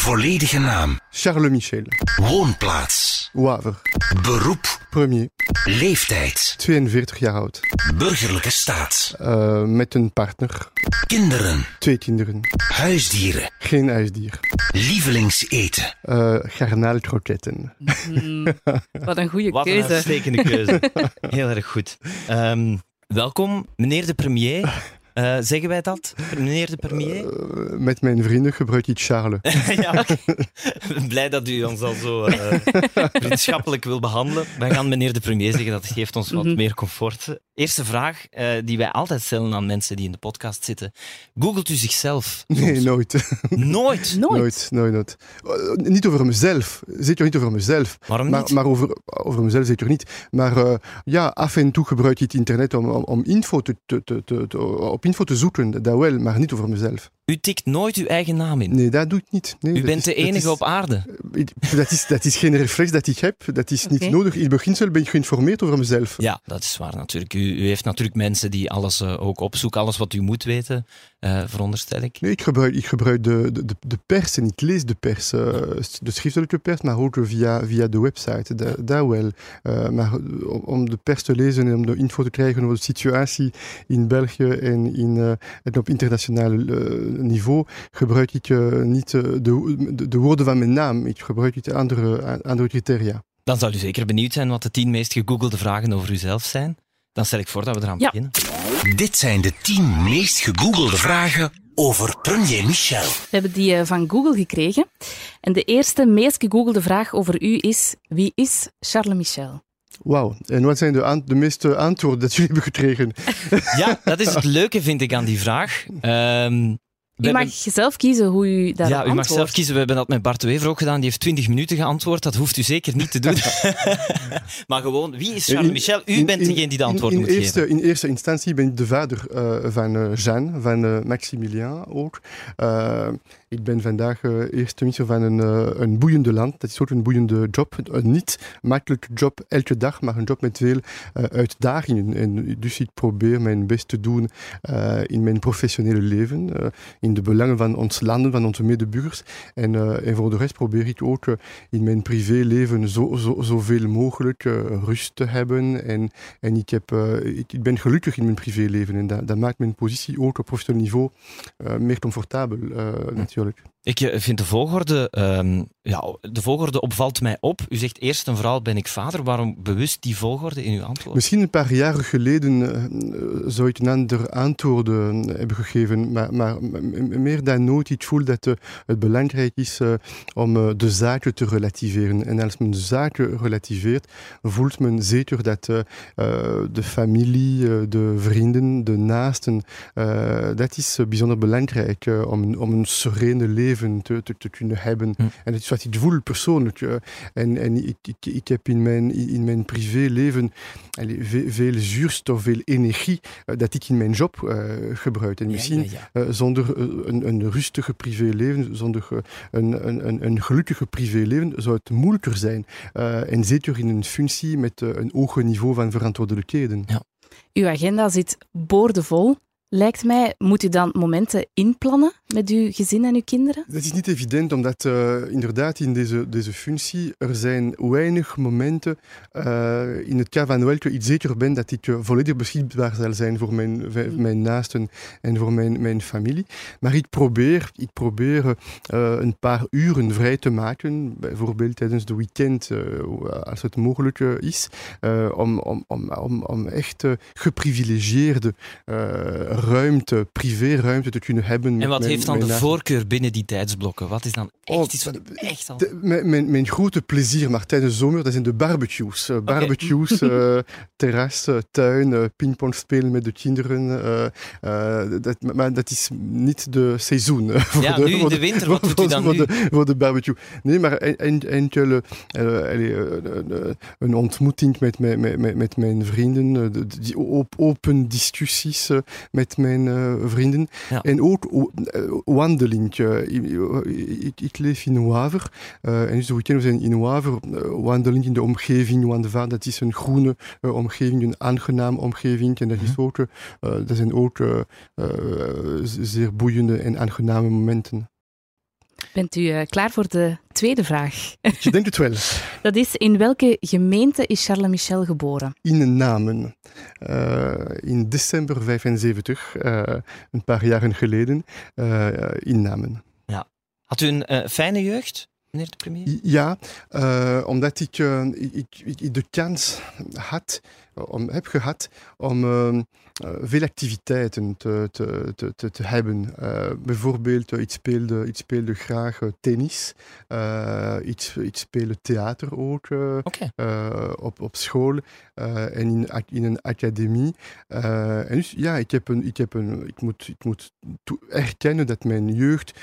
Volledige naam. Charles Michel. Woonplaats. Waver. Beroep. Premier. Leeftijd. 42 jaar oud. Burgerlijke staat. Uh, met een partner. Kinderen. Twee kinderen. Huisdieren. Geen huisdier. Lievelingseten. Uh, garnaalkroketten. Mm, wat een goede Wat keuze. een uitstekende keuze. Heel erg goed. Um, welkom, meneer de premier. Uh, zeggen wij dat, meneer de premier? Uh, met mijn vrienden gebruik ik Charles. ja. Blij dat u ons al zo uh, vriendschappelijk wil behandelen. Wij gaan meneer de premier zeggen, dat geeft ons wat mm -hmm. meer comfort. Eerste vraag die wij altijd stellen aan mensen die in de podcast zitten. Googelt u zichzelf? Soms? Nee, nooit. Nooit? Nooit, nooit, nooit. niet over mezelf. Zeker niet over mezelf. Waarom maar, niet? Maar over, over mezelf zeker niet. Maar ja, af en toe gebruik ik het internet om, om, om info te, te, te, te, op info te zoeken, dat wel, maar niet over mezelf. U tikt nooit uw eigen naam in? Nee, dat doe ik niet. Nee, U bent is, de enige is, op aarde? Dat is, dat is geen reflex dat ik heb. Dat is niet okay. nodig. In beginsel ben ik geïnformeerd over mezelf. Ja, dat is waar natuurlijk. U, u heeft natuurlijk mensen die alles uh, ook opzoeken, alles wat u moet weten, uh, veronderstel ik. Nee, ik gebruik, ik gebruik de, de, de pers en ik lees de pers. Uh, de schriftelijke pers, maar ook via, via de website. Dat, dat wel. maar om de pers te lezen en om de info te krijgen over de situatie in België en, in, en op internationaal niveau gebruik ik uh, niet uh, de, de, de, woorden van mijn naam. Ik gebruik het andere, andere criteria. Dan zou u zeker benieuwd zijn wat de tien meest gegoogelde vragen over uzelf zijn. Dan stel ik voor dat we eraan ja. beginnen. Dit zijn de tien meest gegoogelde vragen over premier Michel. We hebben die uh, van Google gekregen. En de eerste meest gegoogelde vraag over u is: wie is Charles Michel? Wauw, en wat zijn de, de meeste antwoorden dat jullie hebben gekregen? Ja, dat is het leuke, vind ik, aan die vraag. Um, u mag zelf kiezen hoe u daarop Ja, u mag zelf kiezen. We hebben dat met Bart Wever ook gedaan. Die heeft 20 minuten geantwoord. Dat hoeft u zeker niet te doen. maar gewoon, wie is Charles in, Michel? U in, bent degene die de antwoord in, moet eerste, geven. In eerste instantie ben ik de vader uh, van uh, Jeanne, van uh, Maximilien ook. ik ben vandaag eerste minister van een, een boeiende land. Dat is ook een boeiende job. Een niet makkelijke job elke dag, maar een job met veel uitdagingen. En dus ik probeer mijn best te doen in mijn professionele leven. in de belangen van ons land, van onze medeburgers. En, uh, en voor de rest probeer ik ook uh, in mijn privéleven zo, zo, zoveel mogelijk uh, rust te hebben. En, en ik, heb, ik, ik, ben gelukkig in mijn privéleven. En dat, dat maakt mijn positie ook op professioneel niveau meer comfortabel, natuurlijk. Ik vind de volgorde, um, ja, de volgorde opvalt mij op. U zegt eerst en vooral ben ik vader. Waarom bewust die volgorde in uw antwoord? Misschien een paar jaren geleden uh, zou ik een ander antwoord hebben gegeven. Maar, maar meer dan nooit, ik voel dat het belangrijk is om de zaken te relativeren. En als men de zaken relativeert, voelt men zeker dat de familie, de vrienden, de naasten, dat is bijzonder belangrijk om, om een serene leven te, te, te, kunnen hebben. Hm. En dat is wat ik voel persoonlijk. En en ik, ik, ik heb in mijn, in mijn privéleven veel, veel zuurstof, veel energie uh, dat ik in mijn job uh, gebruik. En misschien ja, ja, ja. zonder een, een rustige privéleven, zonder een, een, een gelukkige privéleven, zou het moeilijker zijn. en zeker in een functie met een hoger niveau van verantwoordelijkheden. Ja. Uw agenda zit boordevol. Lijkt mij, moet u dan momenten inplannen met uw gezin en uw kinderen? Dat is niet evident, omdat uh, inderdaad in deze, deze functie er zijn weinig momenten uh, in het kader van welke ik zeker ben dat ik uh, volledig beschikbaar zal zijn voor mijn, mijn naasten en voor mijn, mijn familie. Maar ik probeer, ik probeer een paar uren vrij te maken, bijvoorbeeld tijdens de weekend, als het mogelijk is, om, om, om, om, om echt geprivilegeerde ruimte, privéruimte te kunnen hebben. En wat mijn, heeft dan de mijn voorkeur binnen die tijdsblokken? Wat is dan echt oh, iets wat echt al... De, mijn, mijn, grote plezier, maar tijdens de zomer, dat zijn de barbecues. Uh, barbecues, okay. uh, terras, uh, tuin, pingpong spelen met de kinderen. dat, maar dat is niet de seizoen. voor ja, de, nu in de winter, wat doet u dan voor nu? De, voor de barbecue. Nee, maar en, enkele een ontmoeting met, met, met, met mijn vrienden, die open discussies met mijn uh, vrienden. Ja. En ook uh, wandeling. Ik, ik, leef in Waver. en dus de weekend zijn in Waver. wandeling in de omgeving. Want dat is een groene omgeving, een aangenaam omgeving. En dat, is ook, dat zijn ook zeer boeiende en aangename momenten. Bent u uh, klaar voor de tweede vraag? Ik denk het wel. Dat is, in welke gemeente is Charles Michel geboren? In Namen. Uh, in december 75, uh, een paar jaren geleden, in Namen. Ja. Had u een fijne jeugd? meneer de premier? Ja, uh, omdat ik, uh, ik, ik, de kans had, om, heb gehad om uh, veel activiteiten te, te, te, te hebben. bijvoorbeeld, ik, speelde, ik speelde graag tennis, ik, ik speelde theater ook okay. op, op school en in, in een academie. en dus ja, ik, heb een, ik, heb een, ik moet, ik moet erkennen dat mijn jeugd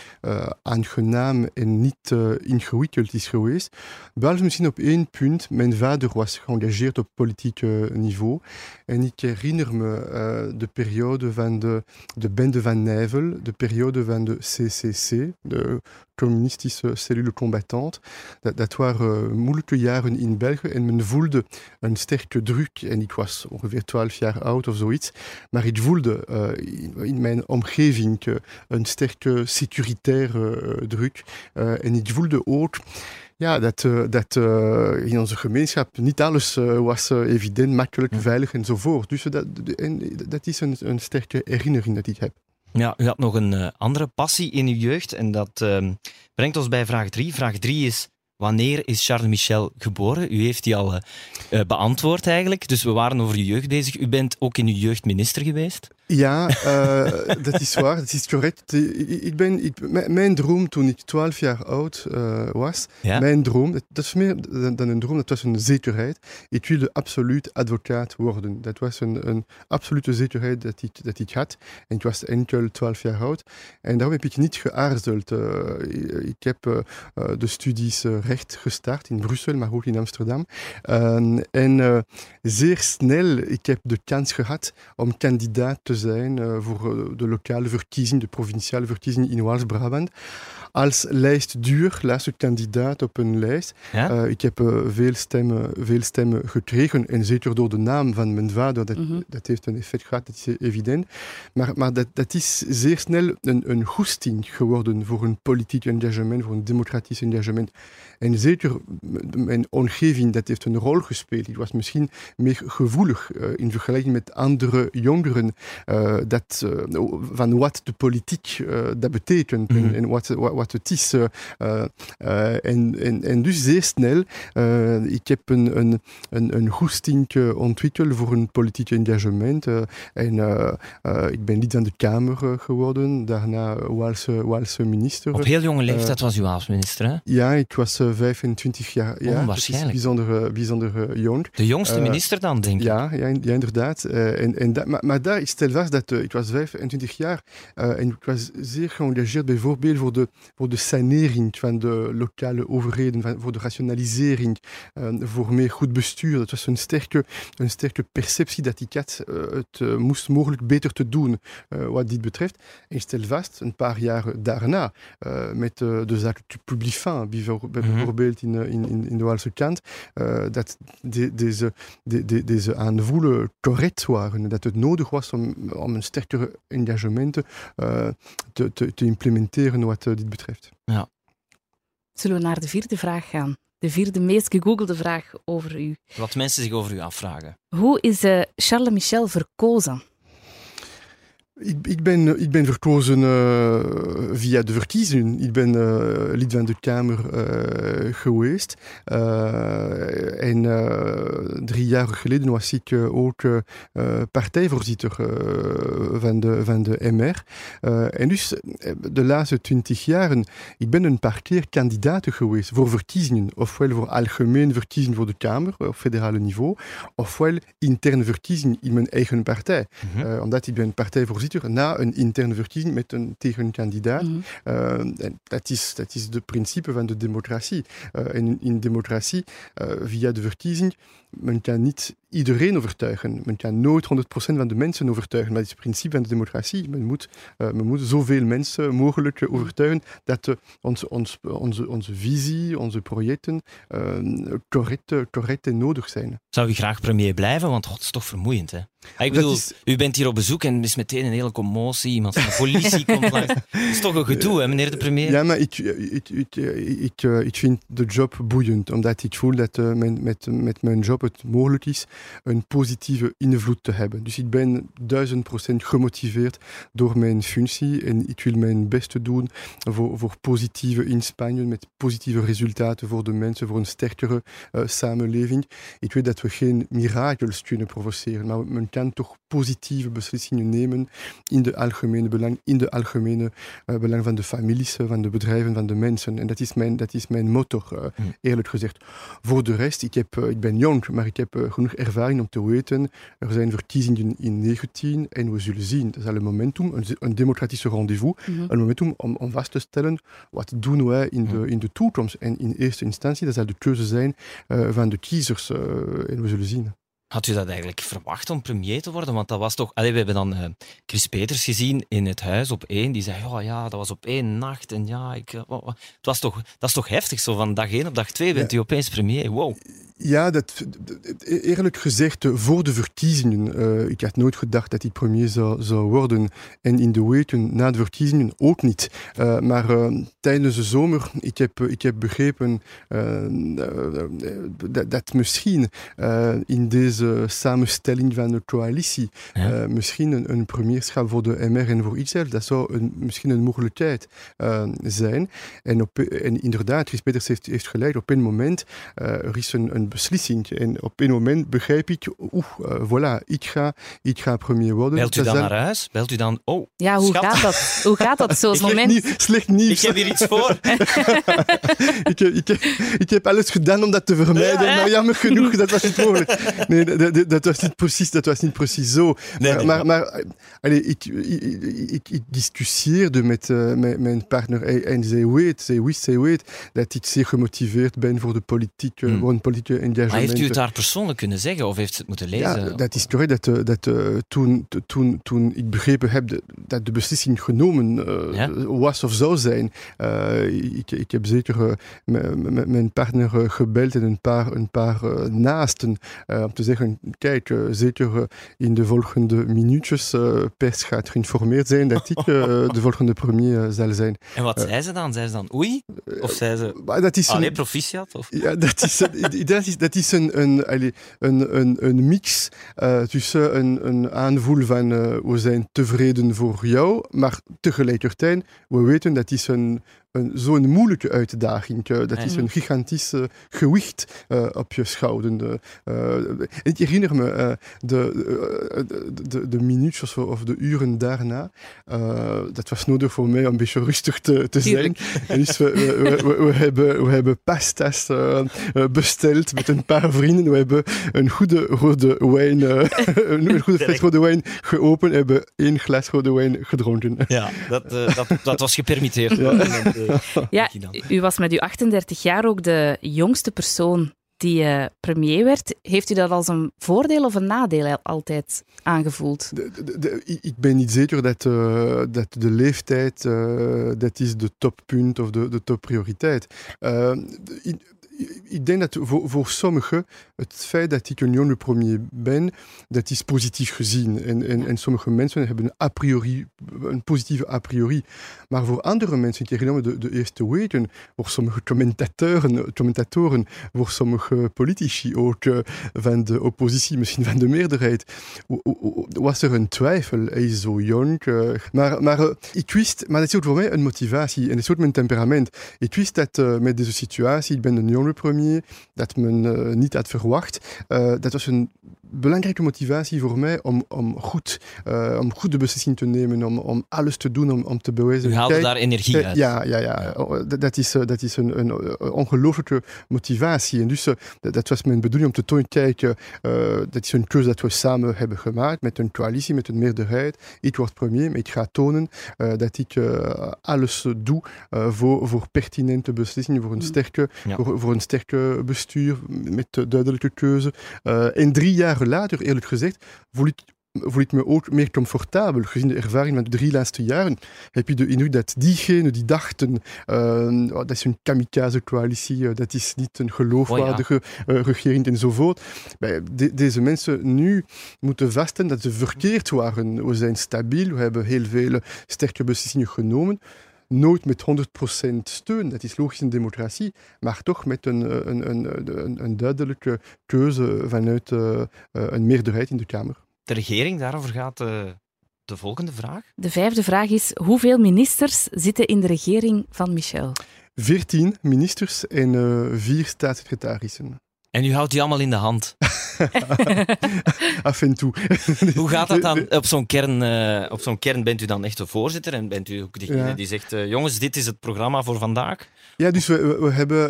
aangenaam en niet ingewikkeld is geweest. Behalve misschien op één punt. Mijn vader was geëngageerd op politiek niveau. En ik herinner me de periode van de, de bende van Nijvel, de periode van de CCC, de communistische cellule combattante. Dat, dat waren moeilijke jaren in België en men voelde een sterke druk. En ik was ongeveer 12 jaar oud of zoiets. Maar ik voelde uh, in, in, mijn omgeving uh, een sterke securitaire druk. en ik voelde ook ja, dat, uh, dat uh, in onze gemeenschap niet alles uh, was evident, makkelijk, ja. veilig enzovoort. Dus dat, en, dat is een, een sterke herinnering dat ik heb. Ja, u had nog een andere passie in uw jeugd en dat ehm, brengt ons bij vraag 3. Vraag 3 is, wanneer is Charles Michel geboren? U heeft die al beantwoord eigenlijk, dus we waren over uw jeugd bezig. U bent ook in uw jeugd minister geweest. Ja, uh, dat is waar, dat is correct. Ik ben, ik, mijn droom toen ik 12 jaar oud uh, was, ja? mijn droom, dat, is meer dan een droom, dat was een zekerheid. Ik wilde absoluut advocaat worden. Dat was een, een absolute zekerheid dat ik, dat ik had. En ik was enkel 12 jaar oud. En daarom heb ik niet geaarzeld. Uh, ik heb de studies recht gestart in Brussel, maar ook in Amsterdam. en zeer snel, ik heb de kans gehad om kandidaat te zijn uh, voor de lokale verkiezing, de provinciale verkiezing in Waals-Brabant. Als lijstduur, laatste kandidaat op een lijst. Ja? Uh, ik heb uh, veel, stemmen, veel stemmen gekregen en zeker door de naam van mijn vader, dat, mm -hmm. dat heeft een effect gehad, dat is evident. Maar, maar dat, dat is zeer snel een, een goesting geworden voor een politiek engagement, voor een democratisch engagement. En zeker mijn omgeving, dat heeft een rol gespeeld. Ik was misschien meer gevoelig uh, in vergelijking met andere jongeren uh, dat, uh, van wat de politiek dat betekent mm -hmm. en, en wat, wat, wat, het is. en, en, en dus zeer snel, ik heb een, een, een, een goesting ontwikkeld voor een politiek engagement. en ik ben lid van de Kamer geworden, daarna Waalse, Waalse minister. Op heel jonge leeftijd was u Waals minister, hè? Ja, ik was 25 jaar. Ja, Onwaarschijnlijk. bijzonder, bijzonder jong. De jongste minister dan, denk ik. Ja, ja, ja inderdaad. En, en dat, maar, maar daar is stel vast dat ik was 25 jaar en ik was zeer geëngageerd bijvoorbeeld voor de, voor de sanering van de lokale overheden, van, voor de rationalisering, voor meer goed bestuur. Dat was een sterke, een sterke perceptie dat ik had. het moest mogelijk beter te doen wat dit betreft. En stel vast, een paar jaar daarna, met de zaak Publifin, bijvoorbeeld in, in, in, in de Waalse kant, dat de, deze, de, de, deze aanvoelen correct waren. Dat het nodig was om, om een sterker engagement te, te, te, implementeren wat dit betreft. Ja. Zullen we naar de vierde vraag gaan? De vierde meest gegoogelde vraag over u. Wat mensen zich over u afvragen. Hoe is uh, Charles Michel verkozen? Ik, ik, ben, ik ben verkozen uh, via de verkiezingen. Ik ben uh, lid van de Kamer uh, geweest. en drie jaar geleden was ik ook partijvoorzitter van, de, van de MR. en dus de laatste twintig jaren, ik ben een paar keer kandidaat geweest voor verkiezingen. Ofwel voor algemene verkiezingen voor de Kamer op federale niveau, ofwel interne verkiezingen in mijn eigen partij. Mm -hmm. omdat ik ben partijvoorzitter na een interne verkiezing met een tegenkandidaat. Mm -hmm. uh, dat, is, dat is de principe van de democratie. Uh, en in democratie, uh, via de verkiezing, men kan niet iedereen overtuigen. Men kan nooit 100% van de mensen overtuigen. Dat is het principe van de democratie. Men moet, uh, men moet zoveel mensen mogelijk overtuigen dat uh, onze, onze, onze, onze visie, onze projecten uh, correct, correct en nodig zijn. Zou u graag premier blijven? Want het is toch vermoeiend, hè? Ik bedoel, is... u bent hier op bezoek en er is meteen een hele commotie. Iemand van de politie komt langs. Het is toch een gedoe, hè, meneer de premier? Ja, maar ik, ik, ik, ik, ik vind de job boeiend. Omdat ik voel dat mijn, met, met mijn job het mogelijk is een positieve invloed te hebben. Dus ik ben duizend procent gemotiveerd door mijn functie. En ik wil mijn best doen voor, voor positieve inspanningen, met positieve resultaten voor de mensen, voor een sterkere uh, samenleving. Ik weet dat we geen mirakels kunnen provoceren, maar men kan toch positieve beslissingen nemen in de algemene belang, in de algemene uh, belang van de families, van de bedrijven, van de mensen. En dat is mijn, dat is mijn motor, uh, eerlijk gezegd. Voor de rest, ik, heb, ik ben jong, maar ik heb genoeg ervaring om te weten, er zijn verkiezingen in 19 en we zullen zien. Dat is al een momentum, een, een democratische rendezvous, mm -hmm. een momentum om, om vast te stellen wat doen wij in de, in de toekomst. En in eerste instantie, dat zal de keuze zijn van de kiezers en we zullen zien. Had u dat eigenlijk verwacht om premier te worden? Want dat was toch. Allee, we hebben dan uh, Chris Peters gezien in het huis op één. Die zei: oh, ja, dat was op één nacht. En ja, ik, het was toch, dat is toch heftig. Zo van dag één op dag twee bent ja. u opeens premier. Wow. Ja, dat, eerlijk gezegd, voor de verkiezingen, uh, ik had nooit gedacht dat ik premier zou, zou worden. En in de weken na de verkiezingen ook niet. Uh, maar uh, tijdens de zomer, ik heb, ik heb begrepen dat, dat, misschien in deze samenstelling van de coalitie, ja. misschien een, een, premierschap voor de MR en voor ikzelf, dat zou een, misschien een mogelijkheid zijn. En, op, en inderdaad, Chris Peters heeft, heeft gelijk, op een moment er is een, een beslissing. En op een moment begrijp ik, oeh, uh, voilà, ik ga, ik ga premier worden. Belt u dan naar huis? Belt u dan, oh, Ja, hoe gaat dat? Hoe gaat dat zo'n moment? Niet, slecht nieuws. Ik heb hier iets voor. ik, ik, ik, heb alles gedaan om dat te vermijden, ja, maar jammer genoeg, dat was niet mogelijk. Nee, dat, dat, dat, was niet precies, dat was niet precies zo. Nee, maar, nee, maar, maar allez, ik, ik, ik, ik discussieerde met, uh, met mijn partner en zij weet, zij wist, zij weet dat ik zeer gemotiveerd ben voor de politiek, Hmm. voor een politieke engagement. Maar heeft u het daar persoonlijk kunnen zeggen of heeft ze het moeten lezen? Ja, dat is correct. Dat, dat, uh, toen, toen, toen ik begrepen heb dat, de beslissing genomen ja? was of zou zijn, ik, ik heb zeker mijn partner gebeld en een paar, een paar naasten om te zeggen, kijk, zeker in de volgende minuutjes pers gaat geïnformeerd zijn dat ik de volgende premier zal zijn. En wat zei ze dan? Zei ze dan oei? Of zei ze, dat is allee, een, proficiat? Of? Ja, dat is, dat dat is een, een, een, een, een mix uh, tussen een, een aanvoel van uh, we zijn tevreden voor jou, maar tegelijkertijd, we weten dat is een, zo'n moeilijke uitdaging. Uh, dat is een gigantisch gewicht uh, op je schouder. ik herinner me de, de, de, de minuutjes of de uren daarna. dat was nodig voor mij om een beetje rustig te, te zijn. En dus we, we, we, we, hebben, we hebben pasta's besteld met een paar vrienden. We hebben een goede rode wijn, een goede fles rode wijn geopend. We hebben één glas rode wijn gedronken. Ja, dat, dat, dat was gepermitteerd. Ja. Ja, u was met uw 38 jaar ook de jongste persoon die uh, premier werd. Heeft u dat als een voordeel of een nadeel altijd aangevoeld? De, de, de, ik ben niet zeker dat, uh, dat de leeftijd uh, dat is de toppunt of de, de topprioriteit. Ik denk dat voor, voor sommigen het feit dat ik een jonge premier ben, dat is positief gezien. En, en, en sommige mensen hebben een a priori, een positieve a priori. Maar voor andere mensen, ik herinner me de, de eerste weken, voor sommige commentatoren, commentatoren voor sommige politici, ook uh, van de oppositie, misschien van de meerderheid, was er een twijfel. Hij is zo jong. Uh, maar maar uh, ik wist, maar dat is ook voor mij een motivatie en dat is ook mijn temperament. Ik wist dat met deze situatie, ik ben een premier, dat men niet had verwacht. Uh, dat was een belangrijke motivatie voor mij om, om, goed, uh, om goede beslissingen te nemen, om, om alles te doen om, om te bewijzen. U haalde Kijk, daar energie uit. Ja, ja, ja. Dat is, dat is een, een ongelooflijke motivatie. En dus dat, dat was mijn bedoeling om te tonen, kijk, uh, dat is een keuze dat we samen hebben gemaakt met een coalitie, met een meerderheid. Ik word premier, maar ik ga tonen dat ik alles doe voor, voor pertinente beslissingen, voor een sterke, ja. voor, voor, een sterke bestuur met duidelijke keuze. in drie jaar jaren later, eerlijk gezegd, voel ik voel ik me ook meer comfortabel. Gezien de ervaring van de drie laatste jaren heb je de indruk dat diegenen die dachten uh, dat is een kamikaze-coalitie, dat is niet een geloofwaardige oh ja. uh, regering enzovoort. De, deze mensen nu moeten vaststellen dat ze verkeerd waren. We zijn stabiel, we hebben heel veel sterke beslissingen genomen nooit met 100% steun, dat is logisch in democratie, maar toch met een, een, een, een duidelijke keuze vanuit uh, een meerderheid in de Kamer de regering. Daarover gaat de, de volgende vraag. De vijfde vraag is: hoeveel ministers zitten in de regering van Michel? Veertien ministers en uh, vier staatssecretarissen. En u houdt die allemaal in de hand? Af en toe. Hoe gaat dat dan? Op zo'n kern, uh, op zo'n kern bent u dan echt de voorzitter en bent u ook degene ja. die zegt: uh, jongens, dit is het programma voor vandaag? Ja, dus we, we, hebben,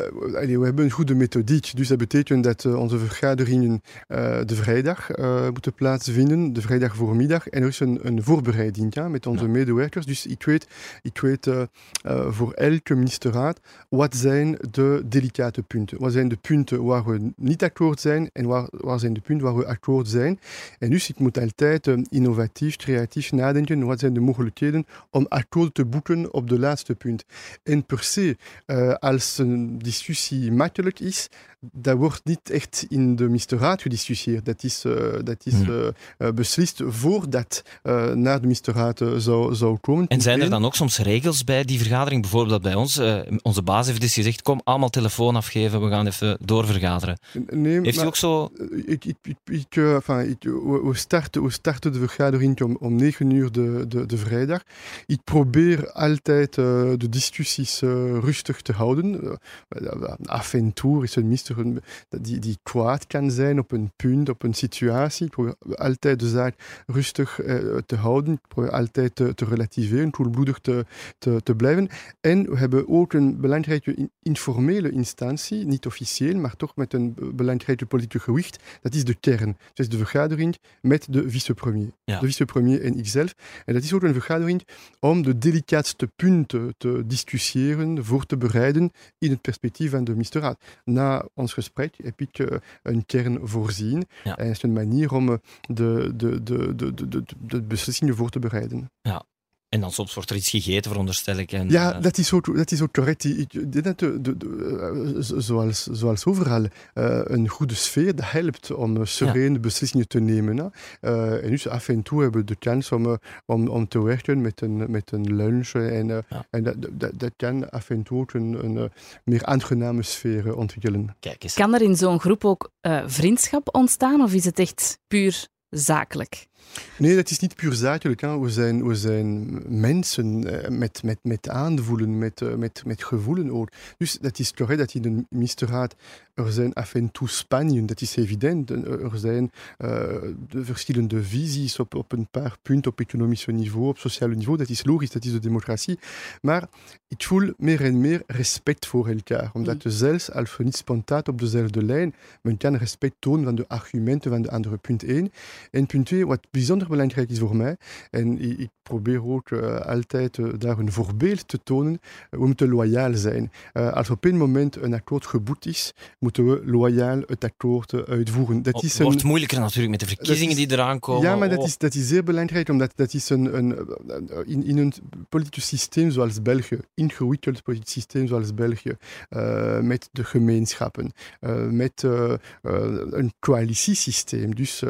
we hebben een goede methodiek. Dus dat betekent dat uh, onze vergaderingen de vrijdag moeten plaatsvinden, de vrijdag voormiddag. En er is een, een voorbereiding ja, met onze ja. medewerkers. Dus ik weet, ik weet voor elke ministerraad wat zijn de delicate punten. Wat zijn de punten waar we niet akkoord zijn en waar, waar zijn de punten waar we akkoord zijn. En dus ik moet altijd innovatief, creatief nadenken. Wat zijn de mogelijkheden om akkoord te boeken op de laatste punt. En per se, als een discussie makkelijk is, dat wordt niet echt in de ministerraad gediscussieerd. Dat is, uh, dat is hmm. beslist voordat naar de ministerraad zou, zou komen. En zijn er dan ook soms regels bij die vergadering? Bijvoorbeeld bij ons, onze baas heeft dus gezegd, kom allemaal telefoon afgeven, we gaan even doorvergaderen. Nee, heeft u ook zo... Ik, ik, ik, we, starten, we starten de vergadering om, om 9 uur de, de, de vrijdag. Ik probeer altijd de discussies rustig te houden. Af en toe is een een, die, die kwaad kan zijn op een punt, op een situatie. Ik probeer altijd de zaak rustig te houden. Ik probeer altijd te, te relativeren, koelbloedig te, te, te blijven. En we hebben ook een belangrijke in, informele instantie, niet officieel, maar toch met een belangrijke politieke gewicht. Dat is de kern. Dat is de vergadering met de vicepremier. Ja. De vicepremier en ikzelf. En dat is ook een vergadering om de delicaatste punten te discussiëren, voor te bereiden in het perspectief van de ministerraad. Na ons gesprek heb ik uh, een kern voorzien. Ja. En het is een manier om de, de, de, de, de, de, de beslissingen voor te bereiden. Ja. En dan soms wordt er iets gegeten, veronderstel ik. En, ja, uh... dat, is ook, dat is ook correct. Ik denk dat de, de, de, zoals, zoals overal, uh, een goede sfeer dat helpt om serene ja. beslissingen te nemen. Uh, en dus af en toe hebben we de kans om, om, om te werken met een, met een lunch. En, ja. en dat, dat, dat, kan af en toe ook een, een meer aangename sfeer ontwikkelen. Kijk eens. Kan er in zo'n groep ook vriendschap ontstaan of is het echt puur zakelijk? Nee, dat is niet puur zakelijk. Hè. We, zijn, we zijn mensen met, met, met aanvoelen, met, met, met gevoelen ook. Dus dat is correct dat in de ministerraad er zijn af en toe Spanje, dat is evident. Er zijn uh, de verschillende visies op, op een paar punten op economisch niveau, op sociaal niveau. Dat is logisch, dat is de democratie. Maar ik voel meer en meer respect voor elkaar. Omdat mm. zelfs als we niet spontaan op dezelfde lijn, men kan respect tonen van de argumenten van de andere. Punt 1. En punt 2, wat bijzonder belangrijk is voor mij, en ik, probeer ook uh, altijd uh, daar een voorbeeld te tonen, we moeten loyaal zijn. als op een moment een akkoord geboet is, moeten we loyaal het akkoord uitvoeren. Dat is een, wordt moeilijker natuurlijk met de verkiezingen is, die eraan komen. Ja, maar dat, is, dat is zeer belangrijk, omdat dat is een, een, in, in een politisch systeem zoals België, ingewikkeld politisch systeem zoals België, uh, met de gemeenschappen, uh, met uh, een coalitiesysteem, dus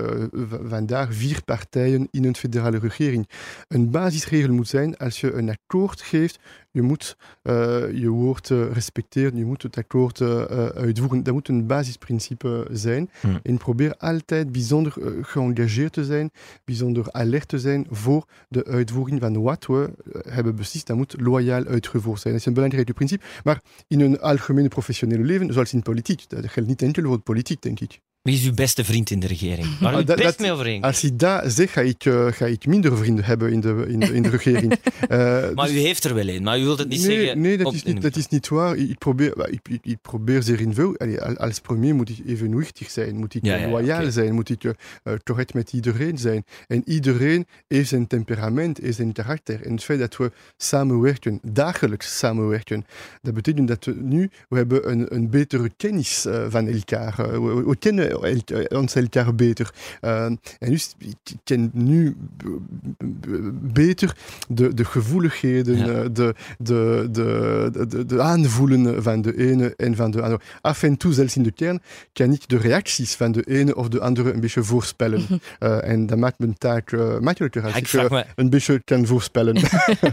vandaag vier partijen in een federale regering. Een basisregel moet zijn, als je een akkoord geeft, je moet uh, je woord uh, respecteren, je moet het akkoord uh, uitvoeren. Dat moet een basisprincipe zijn. Hmm. En probeer altijd bijzonder geëngageerd te zijn, bijzonder alert te zijn voor de uitvoering van wat we hebben beslist. Dat moet loyaal uitgevoerd zijn. Dat is een belangrijk principe. Maar in een algemene professionele leven, zoals in politiek, dat geldt niet enkel voor politiek, denk ik. Wie is uw beste vriend in de regering? Waar u het best mee overeen? Als ik dat zeg, ga ik, uh, ga ik minder vrienden hebben in de, in de, in de regering. uh, maar dus, u heeft er wel een, maar u wilt het niet nee, zeggen. Nee, dat, is niet, dat is niet waar. Ik probeer, ik, ik, ik probeer zeer in veel. Allee, als premier moet ik evenwichtig zijn, moet ik ja, ja, loyaal okay. zijn, moet ik uh, correct met iedereen zijn. En iedereen heeft zijn temperament, heeft zijn karakter. En het feit dat we samenwerken, dagelijks samenwerken, dat betekent dat we nu we hebben een, een betere kennis van elkaar. We, we kennen ons elkaar beter. en dus, ik ken nu beter de, de gevoeligheden, de, de, de, de, de, aanvoelen van de ene en van de andere. Af en toe, zelfs in de kern, kan ik de reacties van de ene of de andere een beetje voorspellen. en dat maakt mijn taak makkelijker als ik, ik een beetje kan voorspellen.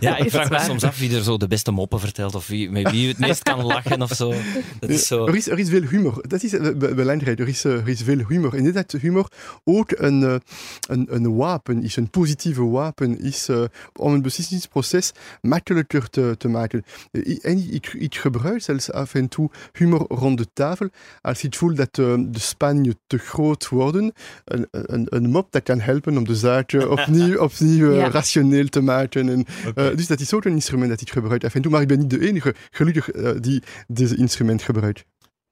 ja, ik vraag me soms af wie er zo de beste moppen vertelt of wie, met wie het meest kan lachen of zo. Dat is zo. Er, is, er is veel humor. Dat is belangrijk. Er is, er is veel humor. En dat humor ook een, een, een wapen is, een positieve wapen is om een beslissingsproces makkelijker te, te maken. En ik, ik gebruik zelfs af en toe humor rond de tafel als ik voel dat de, de spanningen te groot worden. Een, een, een mop dat kan helpen om de zaak opnieuw, opnieuw ja. rationeel te maken. En, okay. uh, dus dat is ook een instrument dat ik gebruik af en toe, maar ik ben niet de enige, gelukkig, uh, die deze instrument gebruikt.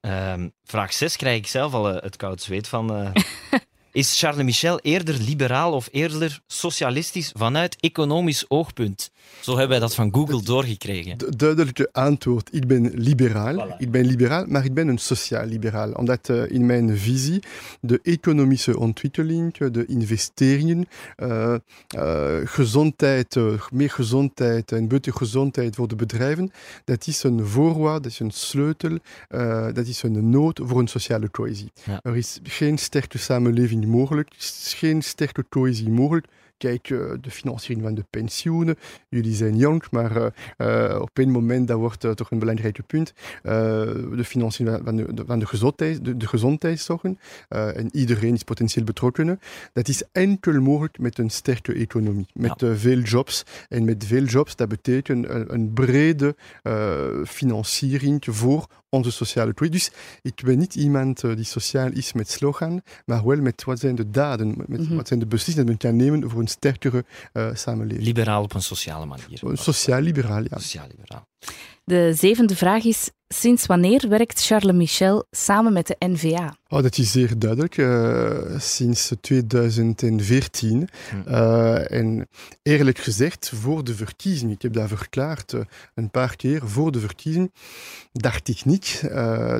Um, vraag 6 krijg ik zelf al uh, het koud zweet van. Is Charles Michel eerder liberaal of eerder socialistisch vanuit economisch oogpunt? Zo hebben wij dat van Google doorgekregen. Duidelijke antwoord. Ik ben liberaal. Ik ben liberaal, maar ik ben een sociaal-liberaal. Omdat uh, in mijn visie de economische ontwikkeling, de investeringen, uh, uh, gezondheid, meer gezondheid en betere gezondheid voor de bedrijven, dat is een voorwaarde, dat is een sleutel, dat is een nood voor een sociale cohesie. Ja. Er is geen sterke samenleving mogelijk. Geen sterke cohesie mogelijk. Kijk, uh, de financiering van de pensioenen. Jullie zijn jong, maar uh, uh, op een moment, dat wordt toch een belangrijk punt. de financiering van de, van de, gezondheid, de, de gezondheidszorgen. en iedereen is potentieel betrokken. Dat is enkel mogelijk met een sterke economie. Met ja. veel jobs. En met veel jobs, dat betekent een, een brede financiering voor onze sociale groei. Dus ik ben niet iemand uh, die sociaal is met slogan, maar wel met wat zijn de daden, met mm -hmm. wat zijn de beslissingen die men kan nemen voor een sterkere uh, samenleving. Liberaal op een sociale manier. Sociaal-liberaal, ja. Sociaal-liberaal. De zevende vraag is: sinds wanneer werkt Charles Michel samen met de NVA? Oh, dat is zeer duidelijk. Uh, sinds 2014. Hm. Uh, en eerlijk gezegd, voor de verkiezing, ik heb dat verklaard uh, een paar keer, voor de verkiezing dacht ik niet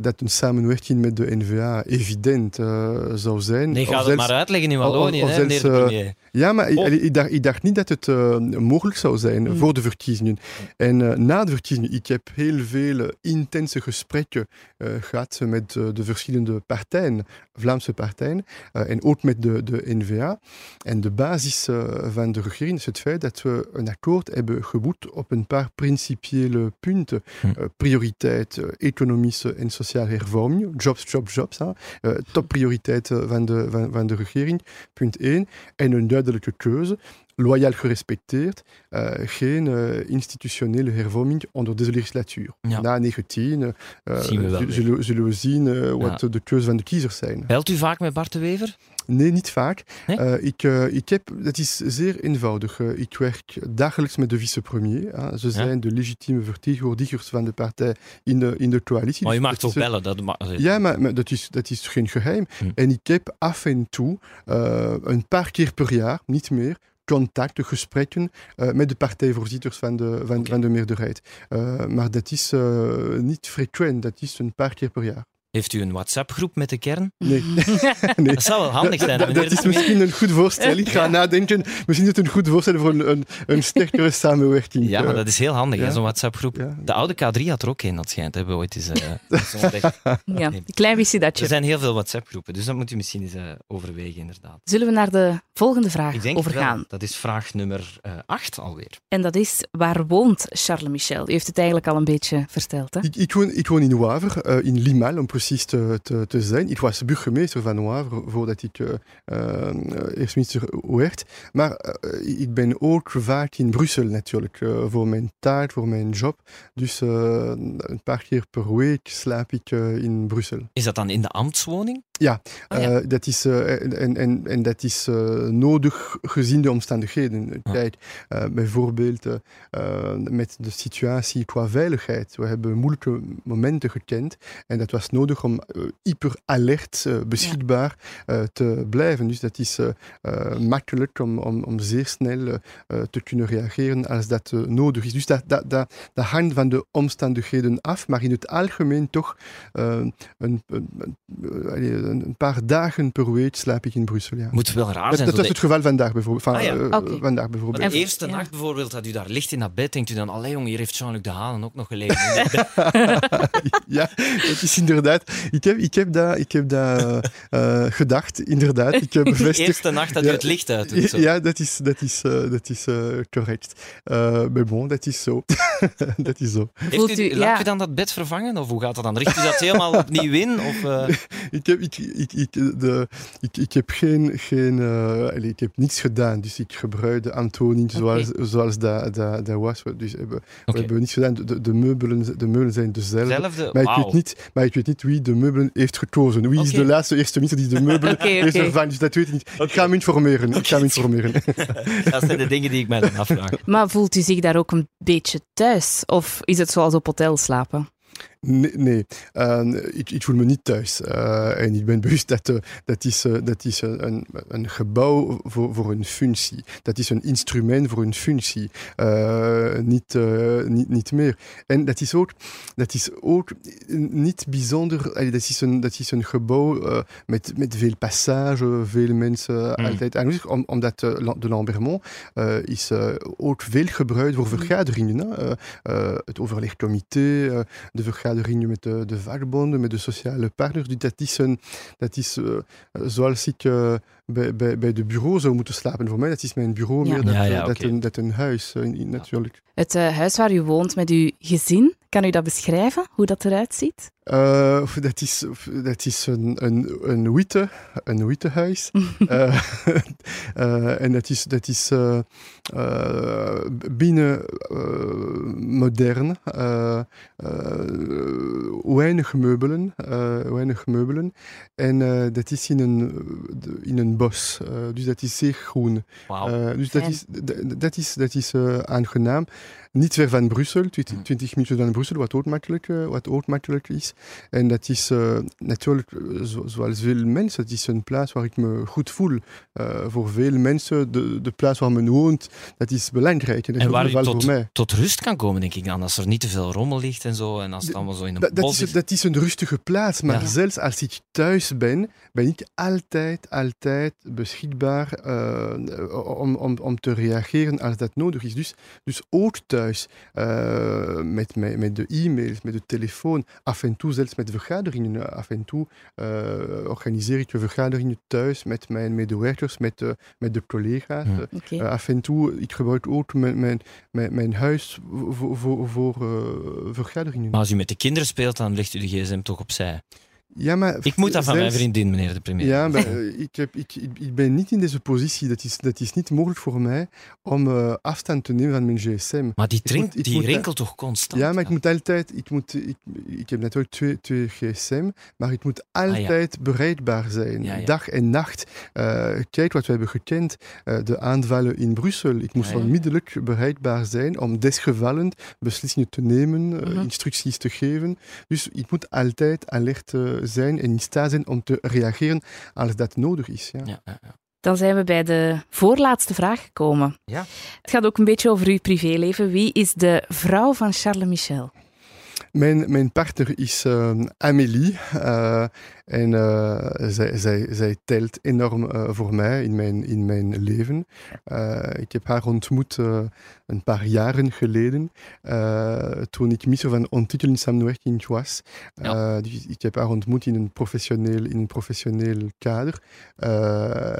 dat een samenwerking met de NVA evident zou zijn. Nee, ga het maar uitleggen in Wallonië, hè, meneer de premier. Ja, maar oh. ik, ik, dacht, ik, dacht, niet dat het mogelijk zou zijn hm. voor de verkiezingen. En na de verkiezingen, ik heb heel veel intense gesprekken gehad met de verschillende partijen Vlaamse partijen, en ook met de, de NVA. En de basis van de regering is het feit dat we een akkoord hebben geboet op een paar principiële punten. Hm. Uh, prioriteit, economische en sociale hervorming, jobs, jobs, jobs. topprioriteit van de, van, van de regering, punt 1. En een duidelijke keuze loyaal gerespecteerd, uh, geen uh, institutionele hervorming onder deze legislatuur. Ja. Na 19 uh, zullen, zullen, we zien wat ja. de keuze van de kiezers zijn. Belt u vaak met Bart de Wever? Nee, niet vaak. Nee? Uh, ik, uh, ik heb, dat is zeer eenvoudig. Uh, ik werk dagelijks met de vicepremier. Ze zijn ja? de legitieme vertegenwoordigers van de partij in de, in de coalitie. Maar je mag toch bellen? Dat mag... Ja, maar, maar, dat, is, dat is geen geheim. Hm. En ik heb af en toe, een paar keer per jaar, niet meer, contacten, gesprekken uh, met de partijvoorzitters van de, van, okay. van de meerderheid. Uh, maar dat is uh, niet frequent, dat is een paar keer per jaar. Heeft u een WhatsApp-groep met de kern? Nee. nee. Dat zou wel handig zijn. Dat, dat is misschien een goed voorstel. Ik ga nadenken. Misschien is het een goed voorstel voor een, een, een sterkere samenwerking. Ja, maar dat is heel handig, ja. zo'n WhatsApp-groep. Ja. De oude K3 had er ook een, dat schijnt. Hebben we ooit eens uh, Ja, een klein wist dat je. Er zijn heel veel WhatsApp-groepen, dus dat moet u misschien eens uh, overwegen, inderdaad. Zullen we naar de volgende vraag overgaan? Wel. Dat is vraag nummer 8 uh, alweer. En dat is, waar woont Charles Michel? U heeft het eigenlijk al een beetje verteld, hè? Ik, ik, woon, ik woon in Waver, in Limal, om precies te, te, te, zijn. Ik was burgemeester van Wavre voordat ik uh, uh, eerst minister werd. Maar uh, ik ben ook vaak in Brussel natuurlijk voor mijn taak, voor mijn job. Dus een paar keer per week slaap ik in Brussel. Is dat dan in de ambtswoning? Ja, oh, ja. Uh, dat is, uh, en, en, en dat is uh, nodig gezien de omstandigheden. Kijk, bijvoorbeeld met de situatie qua veiligheid. We hebben moeilijke momenten gekend en dat was nodig om hyper alert beschikbaar ja. te blijven. Dus dat is makkelijk om, om, om zeer snel te kunnen reageren als dat nodig is. Dus dat, dat, dat, dat hangt van de omstandigheden af, maar in het algemeen toch een, een, een een paar dagen per week slaap ik in Brussel. Ja. Moet wel raar dat, zijn. dat was het geval vandaag bijvoorbeeld. Van, Ah, ja. eh, vandaag bijvoorbeeld. de En- eerste ja. nacht bijvoorbeeld, dat u daar ligt in dat bed, denkt u dan, allee jong, hier heeft Jean-Luc de Halen ook nog gelegen. ja, het is inderdaad. Ik heb, ik heb dat, ik heb dat eh, gedacht, inderdaad. Ik heb de bevestigd. eerste nacht dat u het licht uit doet. Zo. Ja, dat is, dat is, eh, dat is eh, correct. Eh, maar bon, dat is zo. dat is zo. Heeft u, u- laat u dan dat bed vervangen? Of hoe gaat dat dan? Richt u dat helemaal opnieuw in? Of, eh, Ik heb, ik, ik, ik, de, ik, ik heb geen, geen eh, ik heb niets gedaan. Dus ik gebruikte Antonin zoals, zoals dat, dat, dat was. Dus hebben, we hebben niets gedaan. De, de, meubelen, de meubelen zijn dezelfde. Hetzelfde? Maar ik, weet niet, maar ik weet niet wie de meubelen heeft gekozen. Wie is de laatste eerste minister die de meubelen heeft vervangen? Dus dat weet ik niet. Ik ga me informeren. Ik ga me informeren. Dat zijn de dingen die ik mij dan afvraag. Maar voelt u zich daar ook een beetje thuis? Of is het zoals op hotel slapen? Nee, nee. Eh, ik, ik voel me niet thuis. Eh, en ik ben bewust dat eh, dat is, eh, dat is een, een, gebouw voor, voor een functie. Dat is een instrument voor een functie. Niet, niet, niet meer. En dat is ook, dat is ook niet bijzonder. allee, Dat is een, dat is een gebouw met, met veel passage, veel mensen Mm. altijd aanwezig. Om, omdat de Lambermont is ook veel gebruikt voor vergaderingen. Hè. Eh, eh, het overlegcomité, de vergaderingen met de, de vakbonden, met de sociale partners. Dus dat is, een, dat is eh, zoals ik bij, bij, bij de bureau zou moeten slapen. Voor mij dat is mijn bureau Ja. meer Ja, ja, dat, een, dat een huis, eh, natuurlijk. Het eh, huis waar u woont met uw gezin, kan u dat beschrijven? Hoe dat eruit ziet? Eh, dat, is, dat is een, een, een, witte, een witte huis. Eh, eh, en dat is, dat is eh, eh, binnen eh, modern. weinig meubelen. eh, weinig meubelen. En eh, dat is in een, in een bos. eh, dus dat is zeer groen. Wauw. Eh, dus dat is, dat is, dat is eh, aangenaam. Niet ver van Brussel, 20, Mhm. 20 minuten van Brussel, wat ook makkelijk, eh, wat ook makkelijk is. En dat is eh, natuurlijk, eh, zo- zoals veel mensen, het is een plaats waar ik me goed voel. Voor veel mensen, de, de plaats waar men woont, dat is belangrijk. En dat En waar wel tot, tot rust kan komen, denk ik dan. Als er niet te veel rommel ligt en zo. En als het allemaal zo in een Dat, is, dat is een rustige plaats, maar Ja. zelfs als ik thuis ben, ben ik altijd, altijd beschikbaar om, om, om te reageren als dat nodig is. Dus, dus ook thuis, eh, met, met, met de e-mails, met de telefoon, af en toe zelfs met vergaderingen. Af en toe eh, organiseer ik vergaderingen thuis met mijn medewerkers, met, eh, met de collega's. Ja. Eh, eh, af en toe, ik gebruik ook mijn, mijn, mijn, mijn huis voor, voor, voor eh, vergaderingen. Maar als u met de kinderen speelt, dan legt u de gsm toch opzij. Ja, maar Ik moet dat van mijn zelfs- vriendin, meneer de premier. Ja, maar eh, ik, heb, ik, ik, ben niet in deze positie. Dat is, dat is niet mogelijk voor mij om eh, afstand te nemen van mijn gsm. Maar die, moet- die rinkelt toch constant? Ja, maar ik moet altijd... Ik, moet, ik, ik heb natuurlijk twee, twee gsm, maar ik moet altijd bereikbaar zijn. Ah, Ja, ja. Dag en nacht. Eh, kijk wat we hebben gekend. de aanvallen in Brussel. Ik moest ja. onmiddellijk bereikbaar zijn om desgevallen beslissingen te nemen, Mhm. instructies te geven. Dus ik moet altijd alert zijn en in staat zijn om te reageren als dat nodig is. Ja. Ja, ja, ja. Dan zijn we bij de voorlaatste vraag gekomen. Ja. Het gaat ook een beetje over uw privéleven. Wie is de vrouw van Charles Michel? Mijn, mijn partner is eh, Amélie. eh, en eh, zij, zij, zij telt enorm eh, voor mij in mijn, in mijn leven. Ik heb haar ontmoet een paar jaren geleden. toen ik minister van ontwikkelingssamenwerking was. Ja. Dus ik heb haar ontmoet in een professioneel, in een professioneel kader.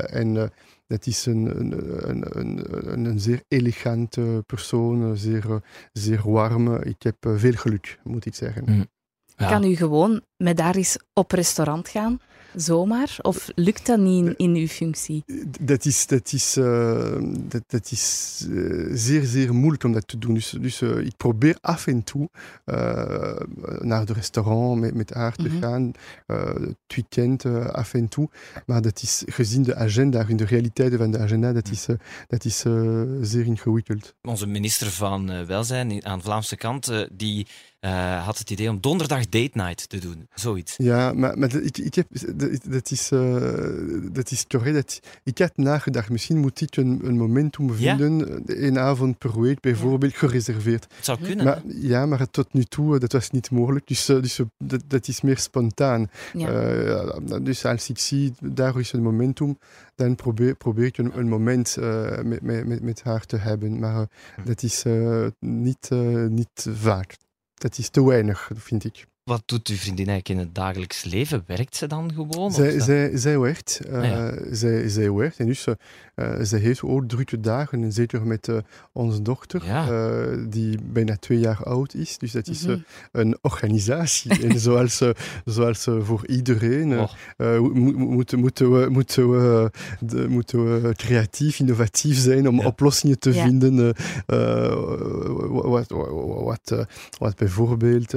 En dat is een, een, een, een, een, zeer elegante persoon, een zeer, eh, zeer warm. Ik heb eh, veel geluk, moet ik zeggen. Mm. Ja. Kan u gewoon met daar eens op restaurant gaan? Zomaar? Of lukt dat niet in, in uw functie? Dat is, dat is, eh, dat, dat is eh, zeer, zeer moeilijk om dat te doen. Dus, dus eh, ik probeer af en toe eh, naar het restaurant met, met haar te Mhm. gaan. eh, het weekend af en toe. Maar dat is gezien de agenda, in de realiteiten van de agenda, dat is, dat is zeer ingewikkeld. Onze minister van Welzijn aan de Vlaamse kant, die uh, had het idee om donderdag date night te doen. Zoiets. Ja, maar, maar ik, ik heb, dat, is, uh, dat is correct. Dat, ik had nagedacht, misschien moet ik een, een momentum vinden, ja? een avond per week bijvoorbeeld, ja. gereserveerd. Het zou kunnen. Maar, ja, maar tot nu toe, dat was niet mogelijk. Dus, dus dat, dat is meer spontaan. Ja. Uh, dus als ik zie, daar is een momentum, dan probeer, probeer ik een, een moment uh, met, met, met haar te hebben. Maar uh, dat is uh, niet, niet vaak. Dat is te weinig, vind ik. Wat doet uw vriendin eigenlijk in het dagelijks leven? Werkt ze dan gewoon? Zij, zij, zij werkt. Uh, ah, ja. zij, zij werkt. En dus uh, zij heeft ook drukke dagen. En zeker met uh, onze dochter, ja. die bijna twee jaar oud is. Dus dat is mm -hmm. een organisatie. en zoals, zoals voor iedereen oh. moeten, moeten, we, moeten, we, de, moeten we creatief, innovatief zijn om ja. oplossingen te ja. vinden. wat, wat, wat bijvoorbeeld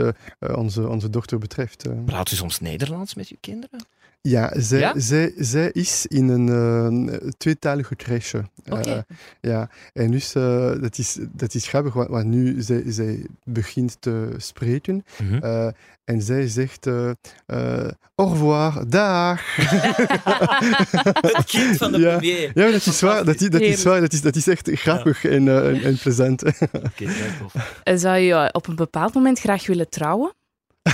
onze onze dochter betreft. Praat u soms Nederlands met uw kinderen? Ja, zij, ja? Zij, zij is in een uh, tweetalige crèche. Okay. Uh, ja, en dus uh, dat, is, dat is grappig, want, want nu zij, zij begint te spreken. Mm -hmm. en zij zegt au revoir, dag. Het kind van de ja. premier. Ja, dat is waar. Dat, dat is waar. Dat is, dat is echt grappig ja. en, en, en plezant. Okay, Zou je op een bepaald moment graag willen trouwen?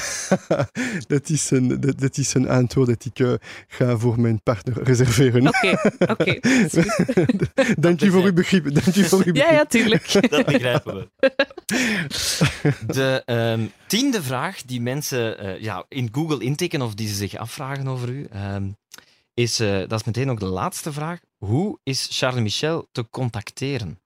dat, is een, dat, dat, is een antwoord dat ik uh, ga voor mijn partner reserveren. Oké, oké. Okay, Dank je voor uw begrip. Dank je voor uw begrip. Ja, ja, tuurlijk. Dat begrijpen we. De um, tiende vraag die mensen uh, ja, in Google intikken of die ze zich afvragen over u, um, is, uh, dat is meteen ook de laatste vraag. Hoe is Charles Michel te contacteren?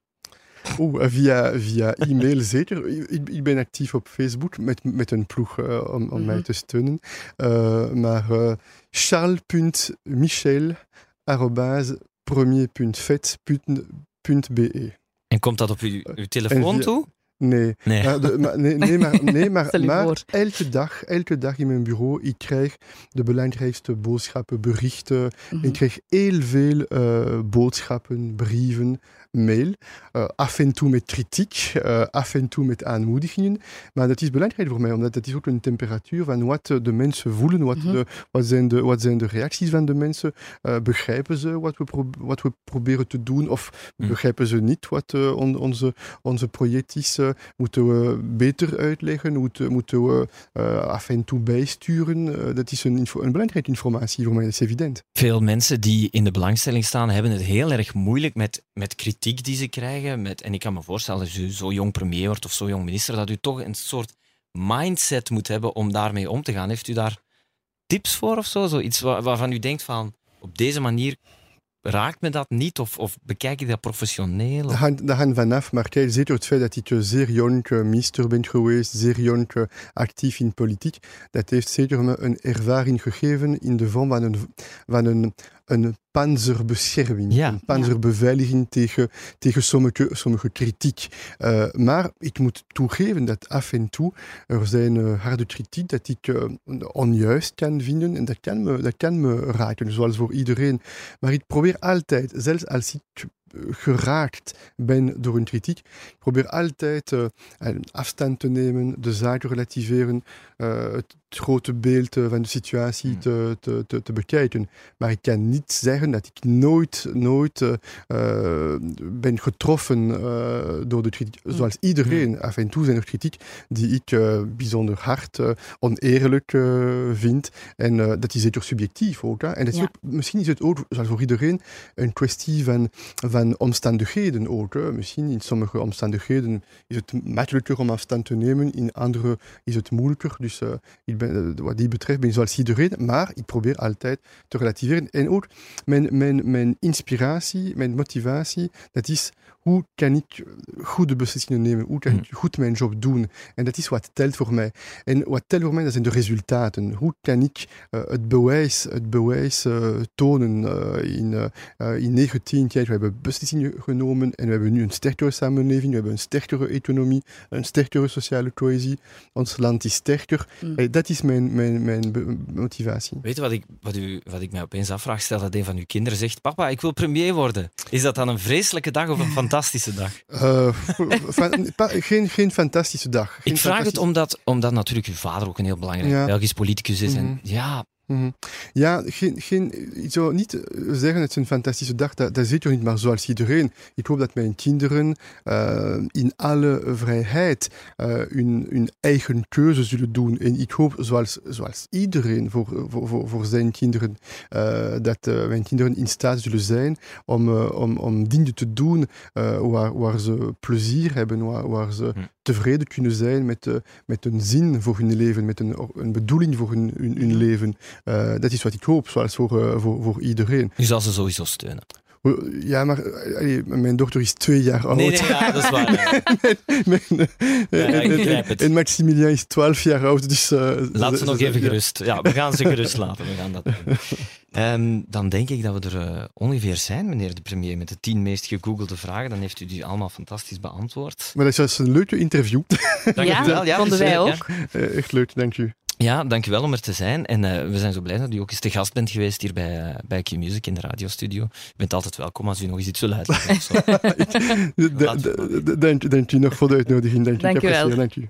Oeh, via, via e-mail zeker. Ik, ik, ben actief op Facebook met, met een ploeg uh, om, om mm -hmm. mij te steunen. Uh, maar uh, charles.michel.premier.vet.be En komt dat op uw, uw telefoon via, toe? Nee. Nee. Maar, de, maar, nee, nee, maar, nee, maar, maar elke, dag, elke dag in mijn bureau, ik krijg de belangrijkste boodschappen, berichten. Mm -hmm. Ik krijg heel veel uh, boodschappen, brieven, mail. Uh, af en toe met kritiek, uh, af en toe met aanmoedigingen. Maar dat is belangrijk voor mij, omdat dat is ook een temperatuur van wat de mensen voelen, wat, mm -hmm. de, wat, zijn, de, wat zijn de reacties van de mensen. Uh, begrijpen ze wat we, pro wat we proberen te doen of mm. begrijpen ze niet wat on onze, onze project is? moeten we beter uitleggen? Moeten, moeten we af en toe bijsturen? dat is een, een belangrijke informatie voor mij, dat is evident. Veel mensen die in de belangstelling staan, hebben het heel erg moeilijk met, met kritiek die ze krijgen. Met, en ik kan me voorstellen, als u zo jong premier wordt of zo jong minister, dat u toch een soort mindset moet hebben om daarmee om te gaan. Heeft u daar tips voor of zo? Zoiets waarvan u denkt van, op deze manier raakt me dat niet? Of, of bekijk je dat professioneel? Dat hangt, vanaf, maar kijk, zeker het feit dat ik zeer jong minister ben geweest, zeer jong actief in politiek, dat heeft zeker me een ervaring gegeven in de vorm van een, van een, een panzerbescherming, ja. een panzerbeveiliging tegen, tegen sommige, sommige kritiek. Uh, maar ik moet toegeven dat af en toe er zijn uh, harde kritiek dat ik uh, onjuist kan vinden en dat kan, me, dat kan me raken, zoals voor iedereen. Maar ik probeer altijd, zelfs als ik geraakt ben door een kritiek. Ik probeer altijd uh, afstand te nemen, de zaak relativeren, uh, het grote beeld van de situatie mm. te, te, te, te, bekijken. Maar ik kan niet zeggen dat ik nooit, nooit uh, ben getroffen door de kritiek. Mm. Zoals iedereen, mm. af en toe zijn er kritiek die ik bijzonder hard, oneerlijk vind. En dat is zeker subjectief ook. Hè? En dat is ja. ook, misschien is het ook, zoals voor iedereen, een kwestie van, van omstandigheden ook. Hè? Misschien in sommige omstandigheden is het makkelijker om afstand te nemen, in andere is het moeilijker. Dus uh, ik ben, uh, wat die betreft ben ik zoals iedereen, maar ik probeer altijd te relativeren. En ook mijn, mijn, mijn inspiratie, mijn motivatie, dat is hoe kan ik goede beslissingen nemen? Hoe kan ik goed mijn job doen? En dat is wat telt voor mij. En wat telt voor mij, dat zijn de resultaten. Hoe kan ik uh, het bewijs, het bewijs uh, tonen? Uh, in, in 19 jaar we hebben beslissingen genomen en we hebben nu een sterkere samenleving, we hebben een sterkere economie, een sterkere sociale cohesie. Ons land is sterker. Mm. dat, dat is mijn, mijn, mijn motivatie. Weet je wat ik, wat, u, wat ik mij opeens afvraag? Stel dat een van uw kinderen zegt: Papa, ik wil premier worden. Is dat dan een vreselijke dag of een fantastische dag? Uh, geen, geen fantastische dag. ik vraag het omdat, omdat natuurlijk uw vader ook een heel belangrijk Belgisch politicus is. En mhm. Mhm. Ja, geen, geen, ik zou niet zeggen het is een fantastische dag, dat, dat zeker niet, maar zoals iedereen. Ik hoop dat mijn kinderen uh, in alle vrijheid uh, hun, eigen keuze zullen doen. En ik hoop, zoals, zoals iedereen voor, voor, voor, zijn kinderen, dat mijn kinderen in staat zullen zijn om, om, om dingen te doen waar, waar ze plezier hebben, waar, ze hm tevreden kunnen zijn met, uh, met een zin voor hun leven, met een, een bedoeling voor hun, hun, hun leven. Uh, dat is wat ik hoop, zoals voor, uh, voor, voor iedereen. U zal ze sowieso steunen. Ja, maar allee, mijn dochter is twee jaar oud. Nee, nee ja, dat is waar. mijn, mijn, ja, en, en, Maximilian is twaalf jaar oud, dus... Uh, Laat ze, nog even gerust. Ja, we gaan ze gerust laten. We gaan dat doen. Um, dan denk ik dat we er uh, ongeveer zijn, meneer de premier, met de tien meest gegoogelde vragen. Dan heeft u die allemaal fantastisch beantwoord. Maar dat is een leuke interview. Dank ja, wel. Ja, vonden wij ook. Uh, echt leuk, dank u. Ja, dankjewel om er te zijn. En uh, we zijn zo blij dat u ook eens te gast bent geweest hier bij, uh, bij Q-Music in de radiostudio. U bent altijd welkom als u nog eens iets wil uitleggen. dank, dank u nog voor de uitnodiging. Dank, dank u. Dank u.